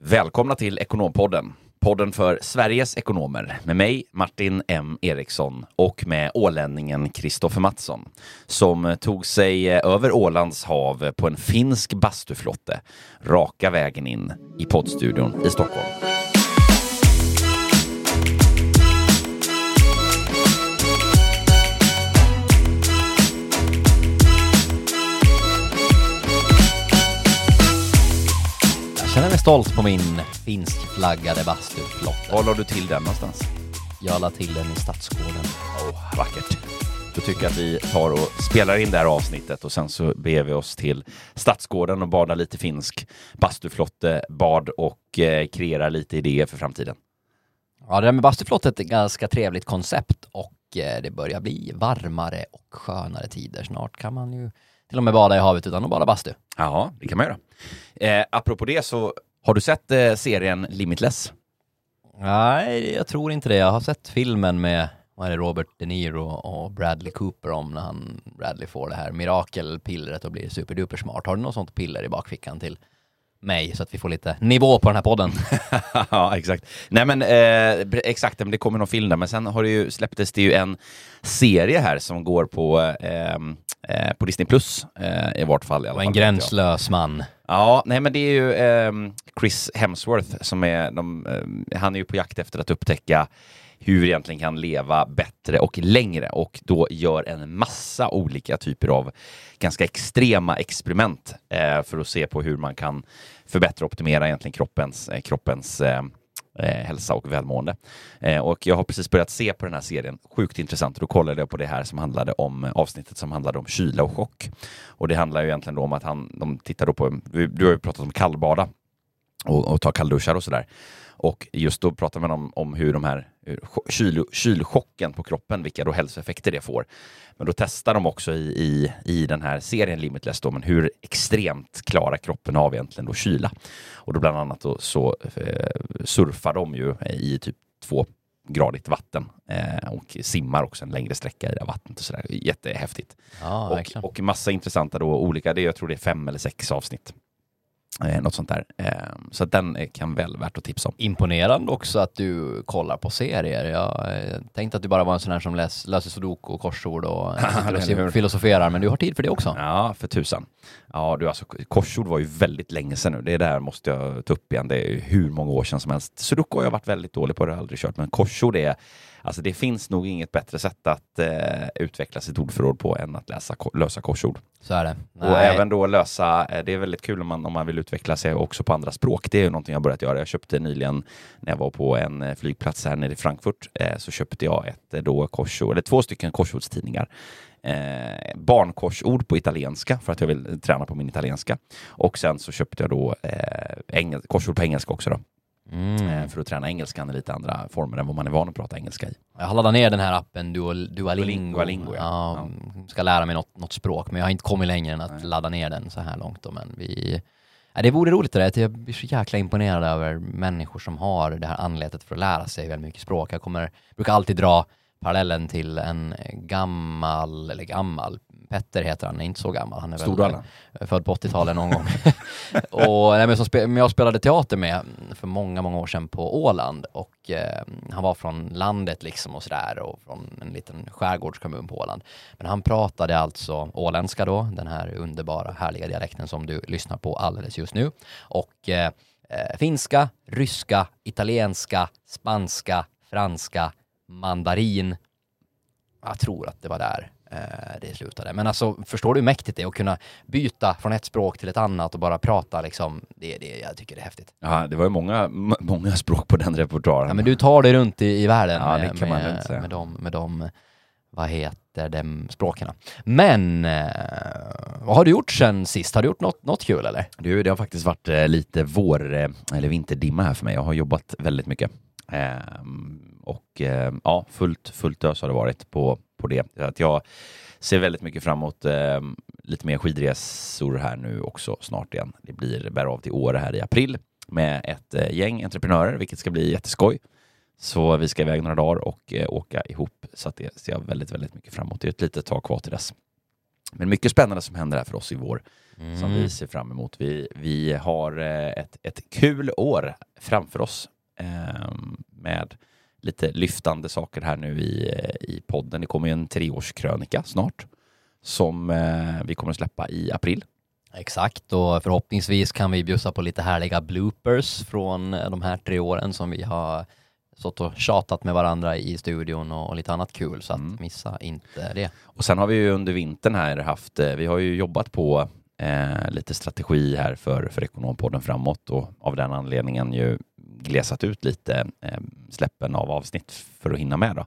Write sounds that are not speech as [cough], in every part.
Välkomna till Ekonompodden. Podden för Sveriges ekonomer med mig, Martin M Eriksson och med ålänningen Kristoffer Mattsson som tog sig över Ålands hav på en finsk bastuflotte raka vägen in i poddstudion i Stockholm. Mig stolt på min finskflaggade bastuflotte. Var la du till den någonstans? Jag la till den i Stadsgården. Åh, vackert. Då tycker jag att vi tar och spelar in det här avsnittet och sen så beger vi oss till Stadsgården och badar lite finsk bastuflotte, bad och eh, kreerar lite idéer för framtiden. Ja, det där med bastuflotte är ett ganska trevligt koncept och eh, det börjar bli varmare och skönare tider. Snart kan man ju till och med bada i havet utan att bada bastu. Ja, det kan man göra. Eh, apropå det så har du sett eh, serien Limitless? Nej, jag tror inte det. Jag har sett filmen med vad är Robert De Niro och Bradley Cooper om när han, Bradley får det här mirakelpillret och blir superduper smart. Har du något sånt piller i bakfickan till mig så att vi får lite nivå på den här podden? [laughs] ja, exakt. Nej, men eh, exakt, men det kommer någon film där. Men sen har det ju, släpptes det ju en serie här som går på, eh, eh, på Disney Plus eh, i vart fall. I alla Och en fall, gränslös man. Ja, nej men det är ju eh, Chris Hemsworth som är, de, eh, han är ju på jakt efter att upptäcka hur vi egentligen kan leva bättre och längre och då gör en massa olika typer av ganska extrema experiment eh, för att se på hur man kan förbättra och optimera egentligen kroppens, eh, kroppens ehm, eh, hälsa och välmående. Eh, och jag har precis börjat se på den här serien, sjukt intressant. Då kollade jag på det här som handlade om eh, avsnittet som handlade om kyla och chock. Och det handlar ju egentligen då om att han, de tittar då på, du har ju pratat om kallbada och, och ta kallduschar och sådär. Och just då pratar man om, om hur de här hur kyl, kylchocken på kroppen, vilka då hälsoeffekter det får. Men då testar de också i, i, i den här serien Limitless då, men hur extremt klarar kroppen av egentligen då kyla. Och då bland annat då så eh, surfar de ju i typ två gradigt vatten eh, och simmar också en längre sträcka i det vattnet och sådär. Jättehäftigt. Ja, och, och massa intressanta då olika, det, jag tror det är fem eller sex avsnitt. Eh, något sånt där. Eh, så den kan väl värt att tipsa om. Imponerande också att du kollar på serier. Jag eh, tänkte att du bara var en sån här som läs, läser sudoku och korsord och [laughs] eh, filosoferar, men du har tid för det också. Ja, för tusan. Ja, du alltså korsord var ju väldigt länge sedan nu. Det där måste jag ta upp igen. Det är hur många år sedan som helst. Sudoku har jag varit väldigt dålig på, det har jag aldrig kört. Men korsord är, alltså det finns nog inget bättre sätt att eh, utveckla sitt ordförråd på än att läsa, lösa korsord. Så är det. Och även då lösa, eh, det är väldigt kul om man, om man vill utveckla sig också på andra språk. Det är ju någonting jag börjat göra. Jag köpte nyligen, när jag var på en eh, flygplats här nere i Frankfurt, eh, så köpte jag ett eh, då korsord, eller två stycken korsordstidningar. Eh, barnkorsord på italienska för att jag vill träna på min italienska. Och sen så köpte jag då eh, korsord på engelska också då. Mm. Eh, för att träna engelskan i lite andra former än vad man är van att prata engelska i. Jag har laddat ner den här appen Duol, Duolingo. Duolingo, ja. ja. Ska lära mig något, något språk, men jag har inte kommit längre än att ladda ner den så här långt. Då, men vi... Ja, det vore roligt det där. Jag blir så jäkla imponerad över människor som har det här anletet för att lära sig väldigt mycket språk. Jag kommer, brukar alltid dra parallellen till en gammal, eller gammal, Petter heter han, är inte så gammal. Han är väl född på 80-talet någon gång. [laughs] och, nej, men som spe, men jag spelade teater med för många, många år sedan på Åland och eh, han var från landet liksom och sådär och från en liten skärgårdskommun på Åland. Men han pratade alltså åländska då, den här underbara, härliga dialekten som du lyssnar på alldeles just nu. Och eh, eh, finska, ryska, italienska, spanska, franska, mandarin. Jag tror att det var där eh, det slutade. Men alltså, förstår du hur mäktigt det är att kunna byta från ett språk till ett annat och bara prata liksom? Det, det, jag tycker det är häftigt. Ja, det var ju många, många språk på den repertoaren. Ja, men du tar dig runt i, i världen Ja, det med, med, säga. med, de, med de, vad heter de språken. Men, eh, vad har du gjort sen sist? Har du gjort något, något kul eller? Du, det har faktiskt varit eh, lite vår eller vinterdimma här för mig. Jag har jobbat väldigt mycket. Ehm, och eh, ja, fullt, fullt ös har det varit på, på det. Att jag ser väldigt mycket fram emot eh, lite mer skidresor här nu också snart igen. Det blir bär av till Åre här i april med ett eh, gäng entreprenörer, vilket ska bli jätteskoj. Så vi ska iväg några dagar och eh, åka ihop. Så att det ser jag väldigt, väldigt mycket fram emot. Det är ett litet tag kvar till dess. Men mycket spännande som händer här för oss i vår som Mm. vi ser fram emot. Vi, vi har eh, ett, ett kul år framför oss eh, med lite lyftande saker här nu i, eh, i podden. Det kommer ju en treårskrönika snart som eh, vi kommer att släppa i april. Exakt, och förhoppningsvis kan vi bjussa på lite härliga bloopers från eh, de här tre åren som vi har stått och tjatat med varandra i studion och lite annat kul, så att Mm. missa inte det. Och sen har vi ju under vintern här haft, eh, vi har ju jobbat på eh, lite strategi här för, för Ekonompodden framåt och av den anledningen ju glesat ut lite eh, släppen av avsnitt för att hinna med då.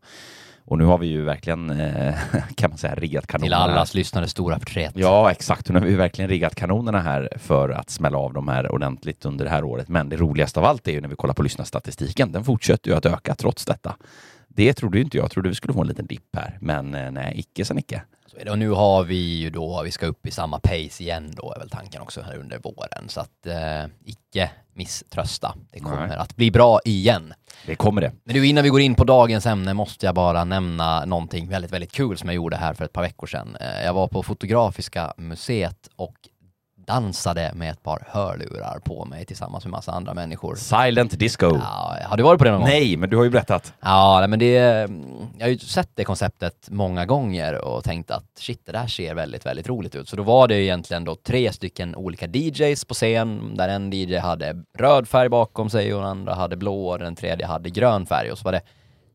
Och nu har vi ju verkligen, eh, [laughs] kan man säga, riggat Till kanonerna. allas lyssnare stora förtret. Ja, exakt. Nu har vi verkligen riggat kanonerna här för att smälla av de här ordentligt under det här året. Men det roligaste av allt är ju när vi kollar på lyssnarstatistiken. Den fortsätter ju att öka trots detta. Det trodde ju inte jag. Jag trodde vi skulle få en liten dipp här. Men eh, nej, icke sa Nicke. Och nu har vi ju då, vi ska upp i samma pace igen då är väl tanken också här under våren. Så att eh, icke misströsta. Det kommer Nej. att bli bra igen. Det kommer det. Men du, innan vi går in på dagens ämne måste jag bara nämna någonting väldigt, väldigt kul som jag gjorde här för ett par veckor sedan. Eh, Jag var på Fotografiska museet och dansade med ett par hörlurar på mig tillsammans med massa andra människor. Silent disco. Ja, har du varit på det någon gång? Nej, men du har ju berättat. Ja, men det, jag har ju sett det konceptet många gånger och tänkt att shit, det där ser väldigt, väldigt roligt ut. Så då var det egentligen då tre stycken olika DJs på scen, där en DJ hade röd färg bakom sig och den andra hade blå och den tredje hade grön färg. Och så var det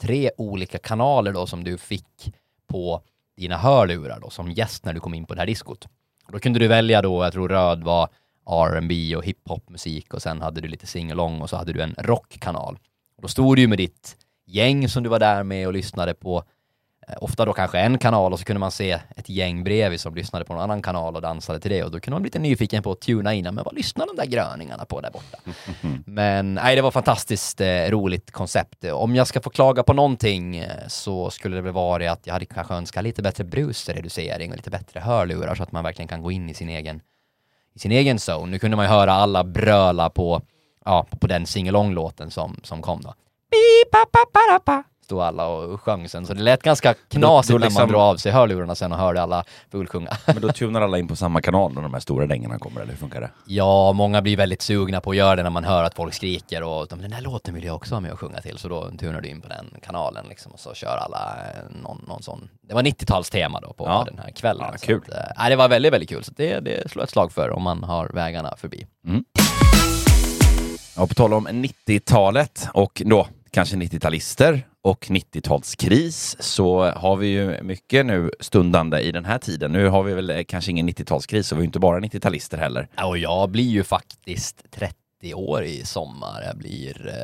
tre olika kanaler då som du fick på dina hörlurar då som gäst när du kom in på det här diskot. Och då kunde du välja då, jag tror röd var R&B och hiphopmusik och sen hade du lite singalong och så hade du en rockkanal. Och då stod du ju med ditt gäng som du var där med och lyssnade på, ofta då kanske en kanal och så kunde man se ett gäng bredvid som lyssnade på någon annan kanal och dansade till det och då kunde man bli lite nyfiken på att tuna in, men vad lyssnar de där gröningarna på där borta? [laughs] Men nej, det var fantastiskt eh, roligt koncept. Om jag ska få klaga på någonting eh, så skulle det väl vara att jag hade kanske önskat lite bättre brusreducering och lite bättre hörlurar så att man verkligen kan gå in i sin egen, i sin egen zone. Nu kunde man ju höra alla bröla på, ja, på den singalong-låten som, som kom då. Stod alla och sjöng sen, så det lät ganska knasigt Då- då när liksom- man drog av sig hörlurarna sen och hörde alla fulsjunga. [laughs] Men då tunar alla in på samma kanal när de här stora dängorna kommer, eller hur funkar det? Ja, många blir väldigt sugna på att göra det när man hör att folk skriker och de, den här låten vill jag också vara med och sjunga till. Så då tunar du in på den kanalen liksom och så kör alla eh, någon, någon sån. Det var 90-talstema då på Ja. den här kvällen. Ja, kul. Att, eh, nej, det var väldigt, väldigt kul. Så det, det slår ett slag för om man har vägarna förbi. Ja, på tal om 90-talet och då kanske 90-talister och 90-talskris så har vi ju mycket nu stundande i den här tiden. Nu har vi väl eh, kanske ingen 90-talskris och vi är inte bara 90-talister heller. Och jag blir ju faktiskt 30 år i sommar. Jag blir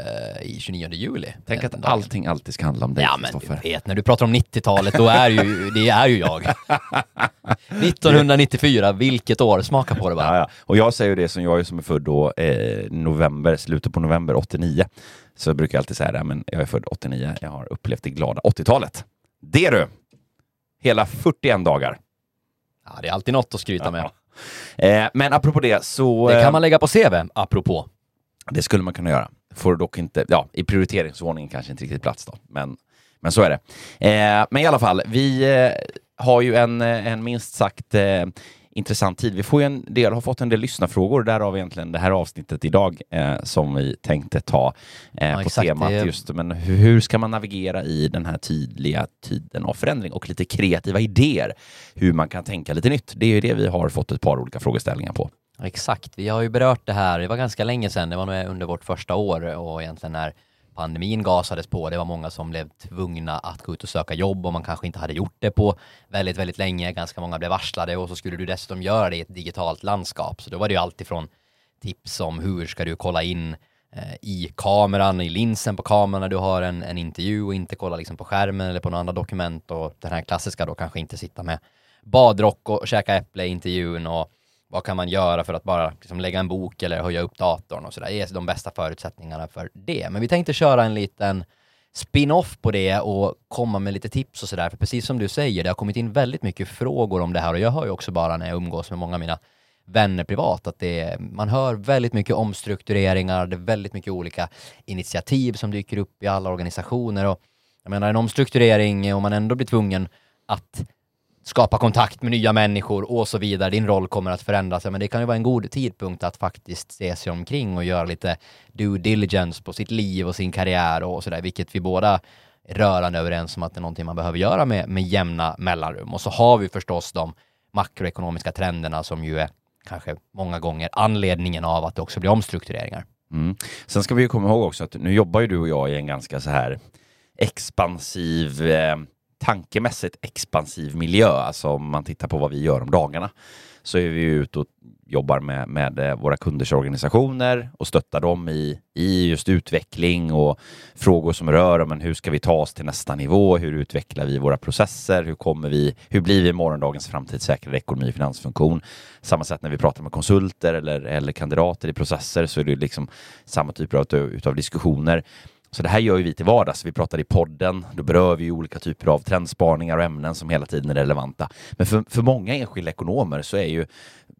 eh, i 29 juli. Tänk att dagen. allting alltid ska handla om dig, Ja men du vet, när du pratar om 90-talet då är ju, [laughs] det är ju jag. 1994, vilket år? Smaka på det bara. Ja, ja. Och jag säger ju det som jag är som är född då eh, november, slutet på november 89. Så brukar jag alltid säga det, men jag är född 89. Jag har upplevt det glada 80-talet. Det du! Hela 41 dagar. Ja, det är alltid något att skryta med. Eh, men apropå det så... Det eh, kan man lägga på CV, apropå. Det skulle man kunna göra. Får dock inte, ja, i prioriteringsordningen kanske inte riktigt plats då, men, men så är det. Eh, men i alla fall, vi eh, har ju en, eh, en minst sagt eh, intressant tid. Vi får ju en del, har fått en del lyssnarfrågor, därav egentligen det här avsnittet idag eh, som vi tänkte ta eh, Ja, på exakt, temat det- just, men hur, hur ska man navigera i den här tydliga tiden av förändring och lite kreativa idéer, hur man kan tänka lite nytt. Det är ju det vi har fått ett par olika frågeställningar på. Ja, Exakt, vi har ju berört det här, det var ganska länge sedan, det var nog under vårt första år och egentligen när pandemin gasades på, det var många som blev tvungna att gå ut och söka jobb och man kanske inte hade gjort det på väldigt, väldigt länge. Ganska många blev varslade och så skulle du dessutom göra det i ett digitalt landskap. Så då var det ju alltifrån tips om hur ska du kolla in eh, i kameran, i linsen på kameran när du har en, en intervju och inte kolla liksom på skärmen eller på några andra dokument och den här klassiska då kanske inte sitta med badrock och käka äpple i intervjun och vad kan man göra för att bara liksom lägga en bok eller höja upp datorn och sådär. Det är de bästa förutsättningarna för det. Men vi tänkte köra en liten spin-off på det och komma med lite tips och sådär. För precis som du säger, det har kommit in väldigt mycket frågor om det här och jag hör ju också bara när jag umgås med många av mina vänner privat att det är, man hör väldigt mycket omstruktureringar, det är väldigt mycket olika initiativ som dyker upp i alla organisationer och jag menar en omstrukturering och man ändå blir tvungen att skapa kontakt med nya människor och så vidare. Din roll kommer att förändras. Men det kan ju vara en god tidpunkt att faktiskt se sig omkring och göra lite due diligence på sitt liv och sin karriär och sådär, vilket vi båda är rörande överens om att det är någonting man behöver göra med, med jämna mellanrum. Och så har vi förstås de makroekonomiska trenderna som ju är kanske många gånger anledningen av att det också blir omstruktureringar. Mm. Sen ska vi ju komma ihåg också att nu jobbar ju du och jag i en ganska så här expansiv, eh, tankemässigt expansiv miljö. Alltså om man tittar på vad vi gör om dagarna så är vi ute och jobbar med, med eh, våra kunders organisationer och stöttar dem i, i just utveckling och frågor som rör men hur ska vi ta oss till nästa nivå? Hur utvecklar vi våra processer? Hur kommer vi? Hur blir vi morgondagens framtidssäkrade ekonomi och finansfunktion? Samma sätt när vi pratar med konsulter eller, eller kandidater i processer så är det liksom samma typer av, utav diskussioner. Så det här gör ju vi till vardags. Vi pratar i podden, då berör vi olika typer av trendspaningar och ämnen som hela tiden är relevanta. Men för, för många enskilda ekonomer så är ju,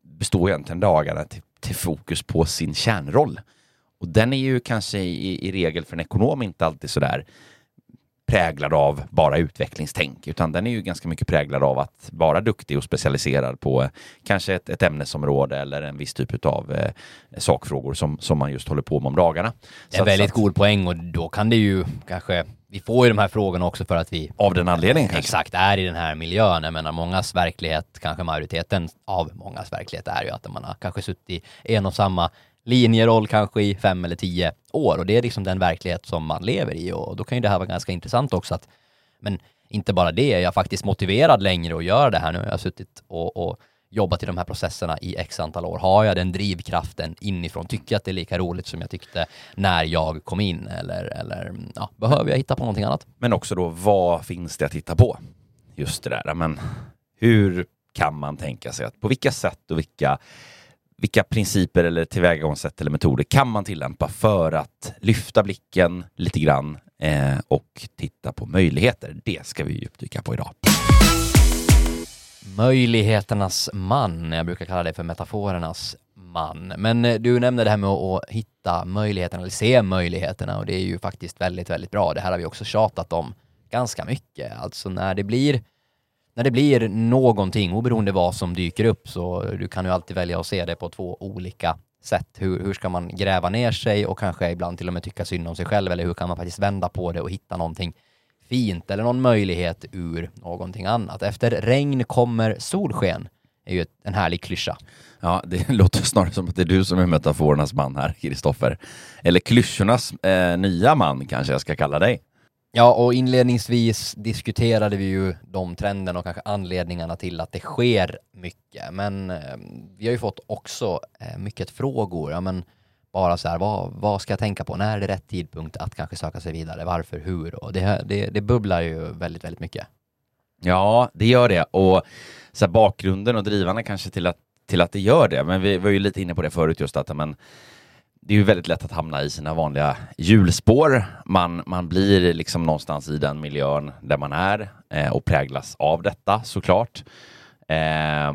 består egentligen dagarna till, till fokus på sin kärnroll. Och den är ju kanske i, i regel för en ekonom inte alltid sådär präglad av bara utvecklingstänk, utan den är ju ganska mycket präglad av att vara duktig och specialiserad på kanske ett, ett ämnesområde eller en viss typ av eh, sakfrågor som, som man just håller på med om dagarna. Det är en väldigt god poäng och då kan det ju kanske vi får ju de här frågorna också för att vi av den anledningen kanske. exakt är i den här miljön. Jag menar mångas verklighet, kanske majoriteten av mångas verklighet är ju att man har kanske suttit i en och samma linjeroll kanske i fem eller tio år och det är liksom den verklighet som man lever i och då kan ju det här vara ganska intressant också att men inte bara det, jag är faktiskt motiverad längre att göra det här nu. Jag har suttit och, och jobbat i de här processerna i x antal år. Har jag den drivkraften inifrån? Tycker jag att det är lika roligt som jag tyckte när jag kom in? Eller, eller ja, behöver jag hitta på någonting annat? Men också då, vad finns det att hitta på? Just det där, men hur kan man tänka sig att på vilka sätt och vilka vilka principer eller tillvägagångssätt eller metoder kan man tillämpa för att lyfta blicken lite grann eh, och titta på möjligheter? Det ska vi djupdyka på idag. Möjligheternas man, jag brukar kalla det för metaforernas man. Men eh, du nämnde det här med att hitta möjligheterna, eller se möjligheterna och det är ju faktiskt väldigt, väldigt bra. Det här har vi också tjatat om ganska mycket. Alltså när det blir när det blir någonting, oberoende vad som dyker upp, så du kan ju alltid välja att se det på två olika sätt. Hur, hur ska man gräva ner sig och kanske ibland till och med tycka synd om sig själv, eller hur kan man faktiskt vända på det och hitta någonting fint eller någon möjlighet ur någonting annat. Efter regn kommer solsken är ju en härlig klyscha. Ja, det [laughs] låter snarare som att det är du som är metaforernas man här, Kristoffer. Eller klyschornas eh, nya man kanske jag ska kalla dig. Ja, och inledningsvis diskuterade vi ju de trenderna och kanske anledningarna till att det sker mycket. Men eh, vi har ju fått också eh, mycket frågor. Ja, men bara så här, vad, vad ska jag tänka på? När är det rätt tidpunkt att kanske söka sig vidare? Varför? Hur? Och det, det, det bubblar ju väldigt, väldigt mycket. Ja, det gör det. Och så här, bakgrunden och drivarna kanske till att, till att det gör det. Men vi var ju lite inne på det förut just att men, det är ju väldigt lätt att hamna i sina vanliga hjulspår. Man, man blir liksom någonstans i den miljön där man är eh, och präglas av detta såklart. Eh,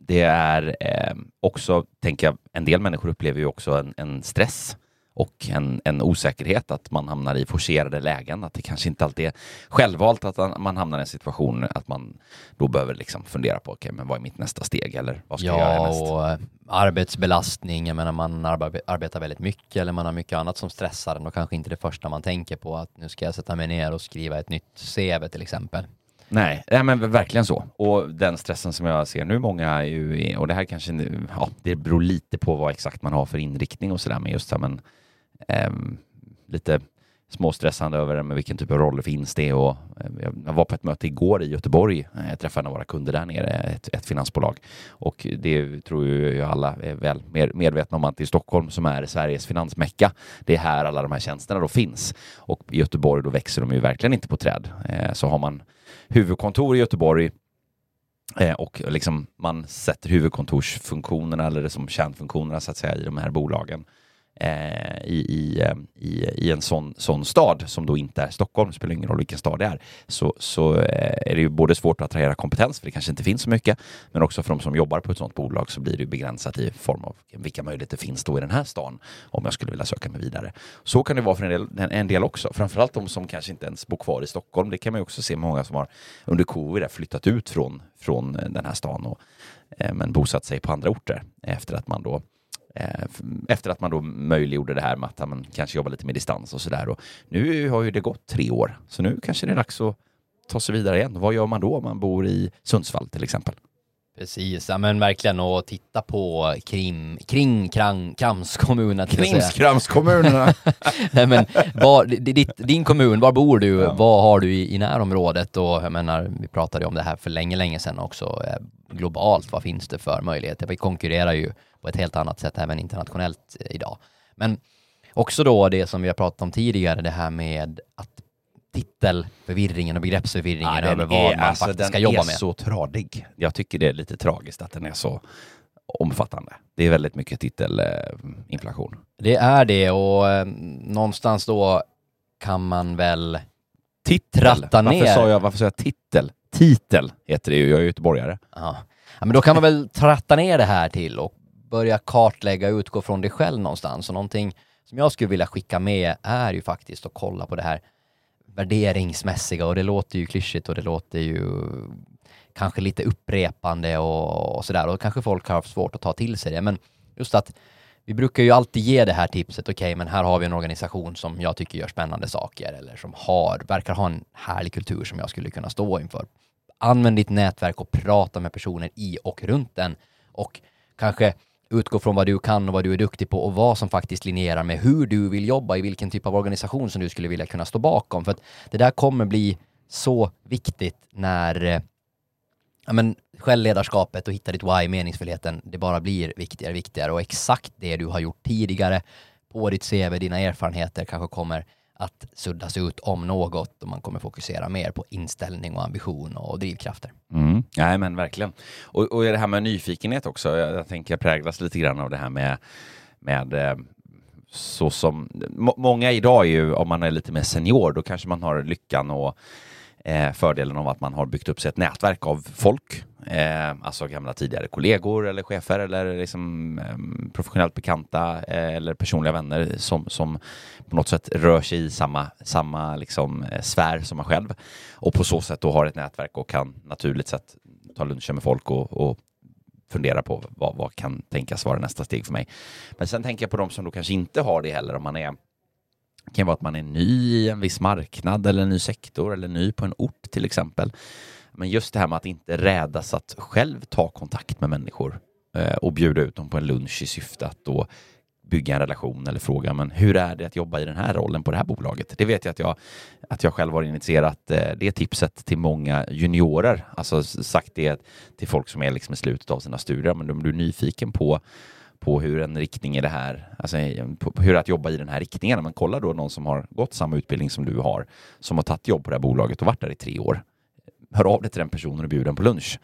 det är eh, också, tänker jag, en del människor upplever ju också en, en stress och en, en, osäkerhet att man hamnar i forcerade lägen, att det kanske inte alltid är självvalt att man hamnar i en situation att man då behöver liksom fundera på, okej, okay, men vad är mitt nästa steg eller vad ska ja, jag göra näst? och eh, arbetsbelastning, jag menar man arbetar väldigt mycket eller man har mycket annat som stressar en och kanske inte det första man tänker på att nu ska jag sätta mig ner och skriva ett nytt CV till exempel. Nej, nej men verkligen så. Och den stressen som jag ser nu, många är ju, och det här kanske, ja, det beror lite på vad exakt man har för inriktning och sådär, men just så men eh, Ehm, lite småstressande över med vilken typ av roller finns det och eh, jag var på ett möte igår i Göteborg. Eh, jag träffade en av våra kunder där nere, ett, ett finansbolag och det tror ju alla är väl medvetna om att i Stockholm som är Sveriges finansmecka, det är här alla de här tjänsterna då finns och i Göteborg då växer de ju verkligen inte på träd. Eh, så har man huvudkontor i Göteborg och liksom man sätter huvudkontorsfunktionerna eller som kärnfunktionerna så att säga i de här bolagen eh, i, i, eh, i, i en sån, sån stad som då inte är Stockholm, spelar ingen roll vilken stad det är, så, så eh, är det ju både svårt att attrahera kompetens, för det kanske inte finns så mycket, men också för de som jobbar på ett sånt bolag så blir det ju begränsat i form av vilka möjligheter finns då i den här stan om jag skulle vilja söka mig vidare. Så kan det vara för en del, en del också, framförallt de som kanske inte ens bor kvar i Stockholm. Det kan man ju också se många som har under covid flyttat ut från, från den här stan och eh, men bosatt sig på andra orter efter att man då efter att man då möjliggjorde det här med att man kanske jobbar lite med distans och sådär. Nu har ju det gått tre år, så nu kanske det är dags att ta sig vidare igen. Vad gör man då om man bor i Sundsvall till exempel? Precis, ja men verkligen och titta på krim, kring krang, kramskommunerna. Krimskramskommunerna! [laughs] Nej men, var, ditt, din kommun, var bor du? Ja. Vad har du i, i närområdet? Och jag menar, vi pratade om det här för länge, länge sedan också. Eh, globalt, vad finns det för möjligheter? Vi konkurrerar ju på ett helt annat sätt även internationellt eh, idag. Men också då det som vi har pratat om tidigare, det här med att titelförvirringen och begreppsförvirringen ja, över vad är, man alltså, faktiskt ska jobba med. Den är så tradig. Jag tycker det är lite tragiskt att den är så omfattande. Det är väldigt mycket titelinflation. Det är det och eh, någonstans då kan man väl titel. tratta ner. Varför sa jag, varför sa jag titel? Titel heter det ju, jag är göteborgare. Ja. ja, men då kan man väl tratta ner det här till och börja kartlägga och utgå från dig själv någonstans. Och någonting som jag skulle vilja skicka med är ju faktiskt att kolla på det här värderingsmässiga och det låter ju klyschigt och det låter ju kanske lite upprepande och, och sådär och kanske folk har haft svårt att ta till sig det men just att vi brukar ju alltid ge det här tipset, okej okay, men här har vi en organisation som jag tycker gör spännande saker eller som har, verkar ha en härlig kultur som jag skulle kunna stå inför. Använd ditt nätverk och prata med personer i och runt den och kanske utgå från vad du kan och vad du är duktig på och vad som faktiskt linjerar med hur du vill jobba, i vilken typ av organisation som du skulle vilja kunna stå bakom. För att det där kommer bli så viktigt när eh, ja, men, självledarskapet och hitta ditt why, meningsfullheten, det bara blir viktigare och viktigare och exakt det du har gjort tidigare på ditt CV, dina erfarenheter kanske kommer att suddas ut om något och man kommer fokusera mer på inställning och ambition och drivkrafter. Mm. Nej men verkligen. Och, och det här med nyfikenhet också, jag, jag tänker präglas lite grann av det här med, med eh, så som många idag är ju, om man är lite mer senior, då kanske man har lyckan och eh, fördelen av att man har byggt upp sig ett nätverk av folk, eh, alltså gamla tidigare kollegor eller chefer eller liksom, eh, professionellt bekanta eh, eller personliga vänner som, som på något sätt rör sig i samma, samma liksom, eh, sfär som man själv och på så sätt då har ett nätverk och kan naturligt sett ta luncher med folk och, och fundera på vad, vad kan tänkas vara nästa steg för mig. Men sen tänker jag på de som då kanske inte har det heller om man är det kan vara att man är ny i en viss marknad eller en ny sektor eller ny på en ort till exempel. Men just det här med att inte rädas att själv ta kontakt med människor eh, och bjuda ut dem på en lunch i syfte att då bygga en relation eller fråga men hur är det att jobba i den här rollen på det här bolaget? Det vet jag att jag, att jag själv har initierat eh, det tipset till många juniorer, alltså sagt det till folk som är liksom i slutet av sina studier, men om du är nyfiken på på hur en riktning är det här, alltså hur att jobba i den här riktningen. Men kolla då någon som har gått samma utbildning som du har, som har tagit jobb på det här bolaget och varit där i tre år. Hör av dig till den personen och bjud den på lunch.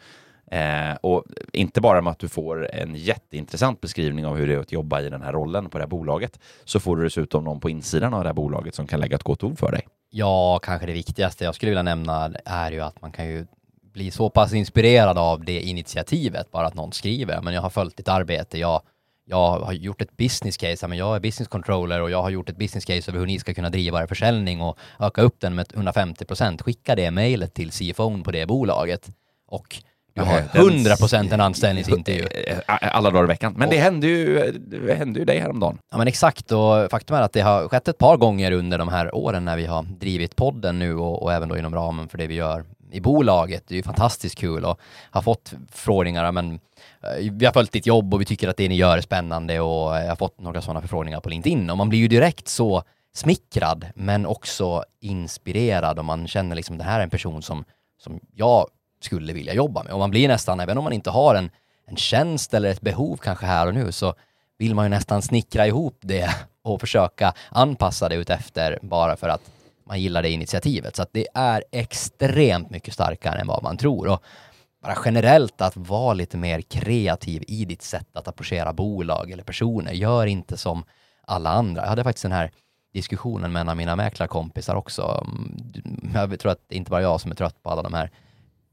Eh, och inte bara med att du får en jätteintressant beskrivning av hur det är att jobba i den här rollen på det här bolaget, så får du dessutom någon på insidan av det här bolaget som kan lägga ett gott ord för dig. Ja, kanske det viktigaste jag skulle vilja nämna är ju att man kan ju bli så pass inspirerad av det initiativet, bara att någon skriver, men jag har följt ditt arbete, jag jag har gjort ett business case, men jag är business controller och jag har gjort ett business case över hur ni ska kunna driva er försäljning och öka upp den med 150 procent. Skicka det mejlet till CFO på det bolaget och du har 100 procent en anställningsintervju. [laughs] Alla dagar i veckan. Men det hände ju, det hände ju dig häromdagen. Ja men exakt och faktum är att det har skett ett par gånger under de här åren när vi har drivit podden nu och, och även då inom ramen för det vi gör i bolaget. Det är ju fantastiskt kul och har fått förfrågningar, men eh, Eh, vi har följt ditt jobb och vi tycker att det ni gör är spännande och eh, jag har fått några sådana förfrågningar på LinkedIn och man blir ju direkt så smickrad men också inspirerad och man känner liksom det här är en person som, som jag skulle vilja jobba med och man blir nästan, även om man inte har en, en tjänst eller ett behov kanske här och nu så vill man ju nästan snickra ihop det [laughs] och försöka anpassa det utefter bara för att man gillar det initiativet. Så att det är extremt mycket starkare än vad man tror. Och bara generellt att vara lite mer kreativ i ditt sätt att approchera bolag eller personer. Gör inte som alla andra. Jag hade faktiskt den här diskussionen med en av mina mäklarkompisar också. Mm, jag tror att det är inte bara jag som är trött på alla de här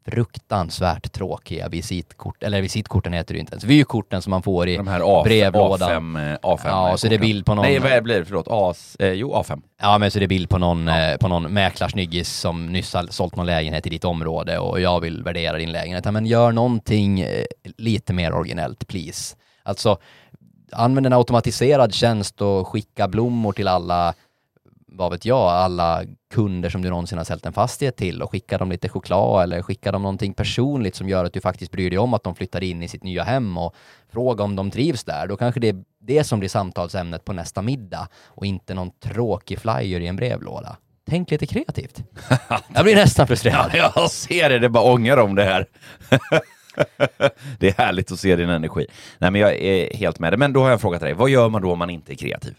fruktansvärt tråkiga visitkort, eller visitkorten heter det inte ens, vykorten som man får i A5, brevlådan. A5, eh, A5 Ja, så det är bild på någon... Nej, vad blir det? Förlåt. A, eh, jo, A5. Ja, men så det är bild på någon, eh, på någon mäklarsnyggis som nyss har sålt någon lägenhet i ditt område och jag vill värdera din lägenhet. Ja, men gör någonting eh, lite mer originellt, please. Alltså, använd en automatiserad tjänst och skicka blommor till alla, vad vet jag, alla kunder som du någonsin har sålt en fastighet till och skicka dem lite choklad eller skicka dem någonting personligt som gör att du faktiskt bryr dig om att de flyttar in i sitt nya hem och fråga om de trivs där. Då kanske det är det som blir samtalsämnet på nästa middag och inte någon tråkig flyer i en brevlåda. Tänk lite kreativt. [laughs] Jag blir nästan frustrerad. Ja, jag ser det. Det bara ångar om det här. [laughs] det är härligt att se din energi. Nej, men jag är helt med dig. Men då har jag en fråga till dig. Vad gör man då om man inte är kreativ?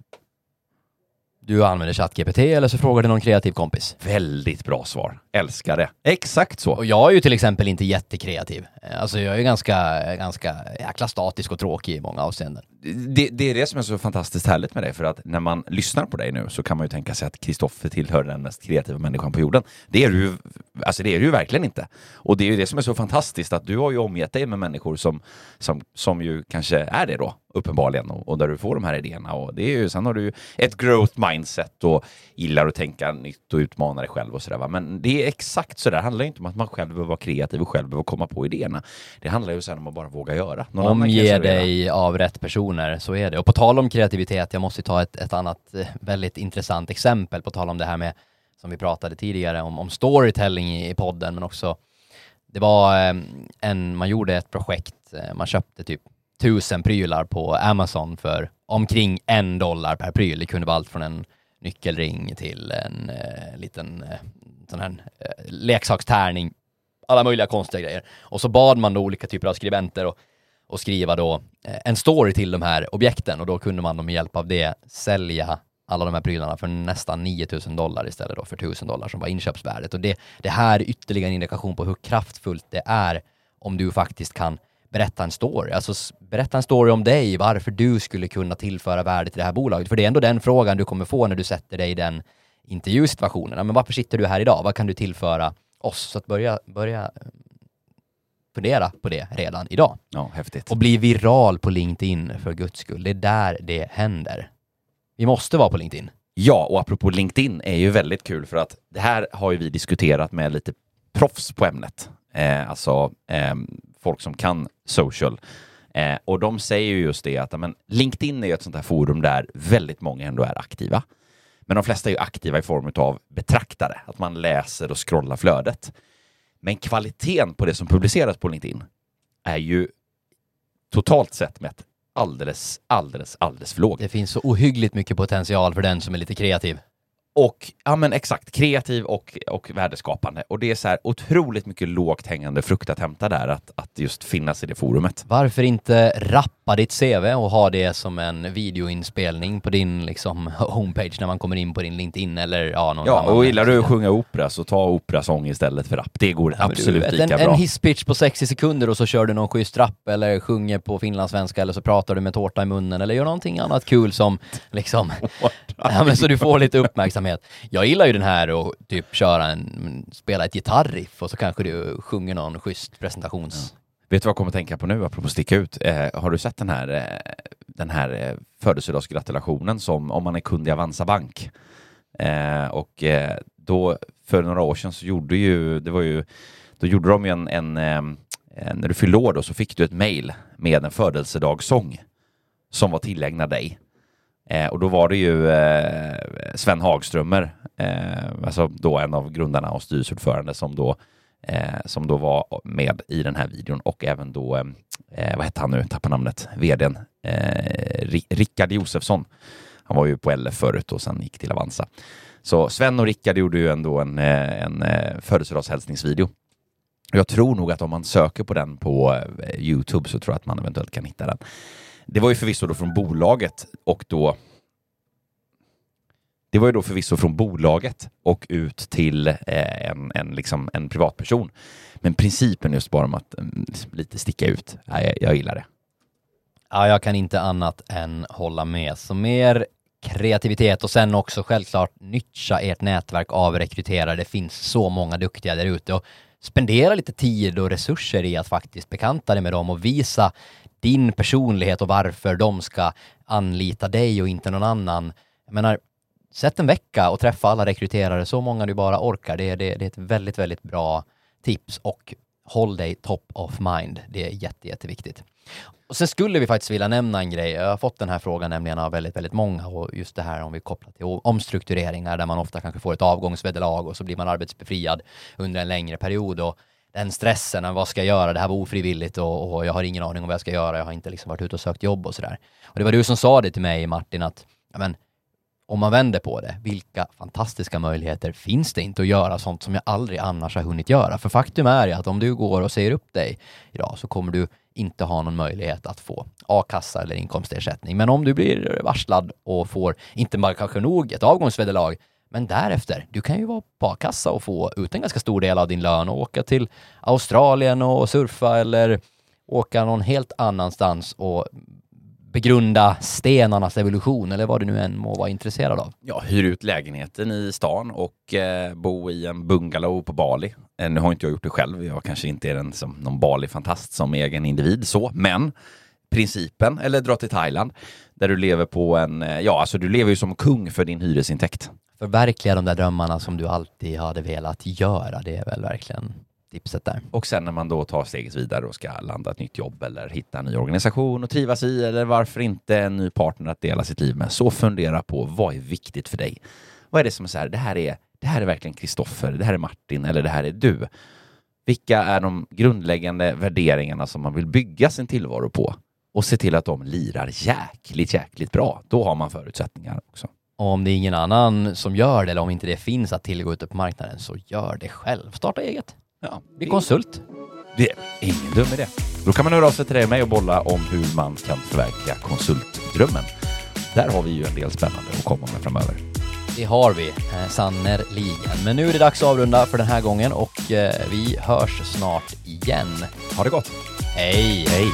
Du använder ChatGPT eller så frågar du någon kreativ kompis. Väldigt bra svar. Älskar det. Exakt så. Och jag är ju till exempel inte jättekreativ. Alltså jag är ju ganska, ganska jäkla statisk och tråkig i många avseenden. Det, det är det som är så fantastiskt härligt med dig, för att när man lyssnar på dig nu så kan man ju tänka sig att Kristoffer tillhör den mest kreativa människan på jorden. Det är du ju, alltså det är du ju verkligen inte. Och det är ju det som är så fantastiskt, att du har ju omgett dig med människor som, som, som ju kanske är det då, uppenbarligen, och, och där du får de här idéerna. Och det är ju, sen har du ju ett growth mindset och gillar att tänka nytt och utmana dig själv och sådär. Men det är exakt så där. Det handlar inte om att man själv behöver vara kreativ och själv behöver komma på idéerna. Det handlar ju sen om att bara våga göra. Någon Omge dig av rätt personer, så är det. Och på tal om kreativitet, jag måste ta ett, ett annat eh, väldigt intressant exempel, på tal om det här med, som vi pratade tidigare om, om storytelling i, i podden, men också, det var eh, en, man gjorde ett projekt, eh, man köpte typ tusen prylar på Amazon för omkring en dollar per pryl. Det kunde vara allt från en nyckelring till en eh, liten eh, sån här eh, leksakstärning, alla möjliga konstiga grejer. Och så bad man då olika typer av skribenter och, och skriva då eh, en story till de här objekten och då kunde man då med hjälp av det sälja alla de här prylarna för nästan 9000 dollar istället då för 1000 dollar som var inköpsvärdet. Och det, det här är ytterligare en indikation på hur kraftfullt det är om du faktiskt kan berätta en story. Alltså berätta en story om dig, varför du skulle kunna tillföra värde till det här bolaget. För det är ändå den frågan du kommer få när du sätter dig i den intervjusituationen. Men varför sitter du här idag? Vad kan du tillföra oss? Så att börja, börja eh, fundera på det redan idag. Ja, häftigt. Och bli viral på LinkedIn för guds skull. Det är där det händer. Vi måste vara på LinkedIn. Ja, och apropå LinkedIn är ju väldigt kul för att det här har ju vi diskuterat med lite proffs på ämnet. Eh, alltså eh, folk som kan social. Eh, och de säger ju just det att men, LinkedIn är ju ett sånt här forum där väldigt många ändå är aktiva. Men de flesta är ju aktiva i form av betraktare, att man läser och scrollar flödet. Men kvaliteten på det som publiceras på LinkedIn är ju totalt sett mätt alldeles, alldeles, alldeles för låg. Det finns så ohyggligt mycket potential för den som är lite kreativ. Och, ja men exakt, kreativ och, och värdeskapande. Och det är så här otroligt mycket lågt hängande frukt att hämta där, att, att just finnas i det forumet. Varför inte Rapp rappa ditt CV och ha det som en videoinspelning på din liksom, [laughs] homepage när man kommer in på din LinkedIn eller ja, någon Ja, annan. och gillar du att sjunga opera så ta operasång istället för rap. Det går Ja, absolut du, lika en, bra. En hisspitch på 60 sekunder och så kör du någon schysst rap eller sjunger på finlandssvenska eller så pratar du med tårta i munnen eller gör någonting annat kul som liksom, [laughs] [laughs] ja, men så du får lite uppmärksamhet. Jag gillar ju den här och typ köra en, spela ett gitarriff och så kanske du sjunger någon schysst presentations... Vet du vad jag kommer att tänka på nu, apropå sticka ut? Eh, har du sett den här, eh, den här eh, födelsedagsgratulationen som om man är kund i Avanza Bank? Eh, och eh, då, för några år sedan så gjorde ju, det var ju, då gjorde de ju en, en, eh, när du fyllde år då så fick du ett mejl med en födelsedagssång som var tillägnad dig. Eh, och då var det ju eh, Sven Hagströmer, eh, alltså då en av grundarna och styrelseordförande som då eh, som då var med i den här videon och även då, eh, eh vad hette han nu, tappar namnet, vdn, eh, Rickard Josefsson. Han var ju på LF förut och sen gick till Avanza. Så Sven och Rickard gjorde ju ändå en, eh, en eh, födelsedagshälsningsvideo. Jag tror nog att om man söker på den på Youtube så tror jag att man eventuellt kan hitta den. Det var ju förvisso då från bolaget och då det var ju då förvisso från bolaget och ut till eh, en, en, liksom, en privatperson. Men principen just bara om att mm, liksom, lite sticka ut, ja, jag, jag gillar det. Ja, jag kan inte annat än hålla med. Så mer kreativitet och sen också självklart nyttja ert nätverk av rekryterare. Det finns så många duktiga där ute och spendera lite tid och resurser i att faktiskt bekanta dig med dem och visa din personlighet och varför de ska anlita dig och inte någon annan. Jag menar, sätt en vecka och träffa alla rekryterare, så många du bara orkar. Det, det, det är ett väldigt, väldigt bra tips och håll dig top of mind. Det är jätte, jätteviktigt. Och sen skulle vi faktiskt vilja nämna en grej. Jag har fått den här frågan nämligen av väldigt, väldigt många och just det här om vi kopplar till omstruktureringar där man ofta kanske får ett avgångsvederlag och så blir man arbetsbefriad under en längre period och den stressen, vad ska jag göra? Det här var ofrivilligt och, och jag har ingen aning om vad jag ska göra. Jag har inte liksom varit ute och sökt jobb och sådär. Och det var du som sa det till mig Martin att ja, men, om man vänder på det, vilka fantastiska möjligheter finns det inte att göra sånt som jag aldrig annars har hunnit göra? För faktum är ju att om du går och säger upp dig idag så kommer du inte ha någon möjlighet att få a-kassa eller inkomstersättning. Men om du blir varslad och får, inte bara kanske nog ett avgångsvederlag, men därefter, du kan ju vara på a-kassa och få ut en ganska stor del av din lön och åka till Australien och surfa eller åka någon helt annanstans och begrunda stenarnas evolution eller vad du nu än må vara intresserad av. Ja, hyr ut lägenheten i stan och eh, bo i en bungalow på Bali. Eh, nu har inte jag gjort det själv. Jag kanske inte är en, som, någon Bali-fantast som egen individ så, men principen, eller dra till Thailand, där du lever på en, eh, ja alltså du lever ju som kung för din hyresintäkt. Förverkliga de där drömmarna som du alltid hade velat göra, det är väl verkligen tipset där. Och sen när man då tar steget vidare och ska landa ett nytt jobb eller hitta en ny organisation och trivas i eller varför inte en ny partner att dela sitt liv med. Så fundera på vad är viktigt för dig? Vad är det som är så här, det här är, det här är verkligen Kristoffer, det här är Martin eller det här är du. Vilka är de grundläggande värderingarna som man vill bygga sin tillvaro på? Och se till att de lirar jäkligt, jäkligt bra. Då har man förutsättningar också. Och om det är ingen annan som gör det eller om inte det finns att tillgå ute på marknaden så gör det själv. Starta eget. Ja, Bli konsult. Det är ingen dum idé. Då kan man höra av sig till dig och mig och bolla om hur man kan förverkliga konsultdrömmen. Där har vi ju en del spännande att komma med framöver. Det har vi, eh, sannerligen. Men nu är det dags att avrunda för den här gången och eh, vi hörs snart igen. Ha det gott! Hej! Hej!